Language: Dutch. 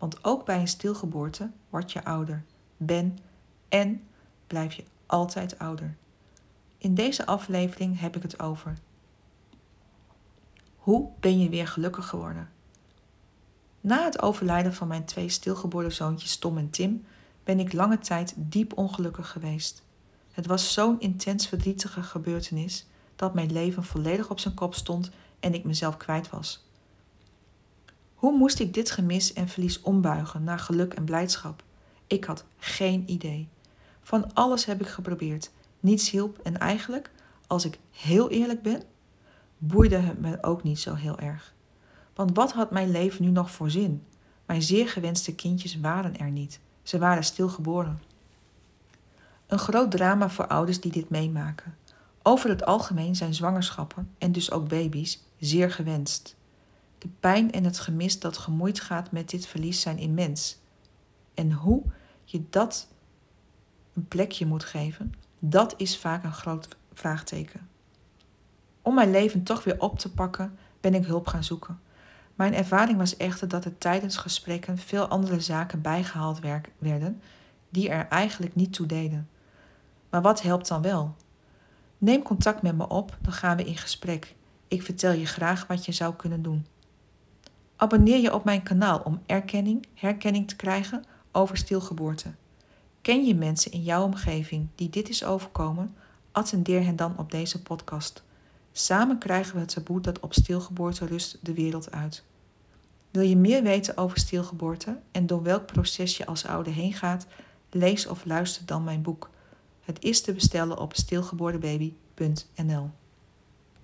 Want ook bij een stilgeboorte word je ouder, ben en blijf je altijd ouder. In deze aflevering heb ik het over. Hoe ben je weer gelukkig geworden? Na het overlijden van mijn twee stilgeboren zoontjes Tom en Tim ben ik lange tijd diep ongelukkig geweest. Het was zo'n intens verdrietige gebeurtenis dat mijn leven volledig op zijn kop stond en ik mezelf kwijt was. Hoe moest ik dit gemis en verlies ombuigen naar geluk en blijdschap? Ik had geen idee. Van alles heb ik geprobeerd. Niets hielp en eigenlijk, als ik heel eerlijk ben, boeide het me ook niet zo heel erg. Want wat had mijn leven nu nog voor zin? Mijn zeer gewenste kindjes waren er niet. Ze waren stilgeboren. Een groot drama voor ouders die dit meemaken. Over het algemeen zijn zwangerschappen, en dus ook baby's, zeer gewenst. De pijn en het gemis dat gemoeid gaat met dit verlies zijn immens. En hoe je dat een plekje moet geven, dat is vaak een groot vraagteken. Om mijn leven toch weer op te pakken, ben ik hulp gaan zoeken. Mijn ervaring was echter dat er tijdens gesprekken veel andere zaken bijgehaald werden die er eigenlijk niet toe deden. Maar wat helpt dan wel? Neem contact met me op, dan gaan we in gesprek. Ik vertel je graag wat je zou kunnen doen. Abonneer je op mijn kanaal om erkenning, herkenning te krijgen over stilgeboorte. Ken je mensen in jouw omgeving die dit is overkomen? Attendeer hen dan op deze podcast. Samen krijgen we het taboe dat op stilgeboorte rust de wereld uit. Wil je meer weten over stilgeboorte en door welk proces je als ouder heen gaat? Lees of luister dan mijn boek. Het is te bestellen op stilgeboordebaby.nl.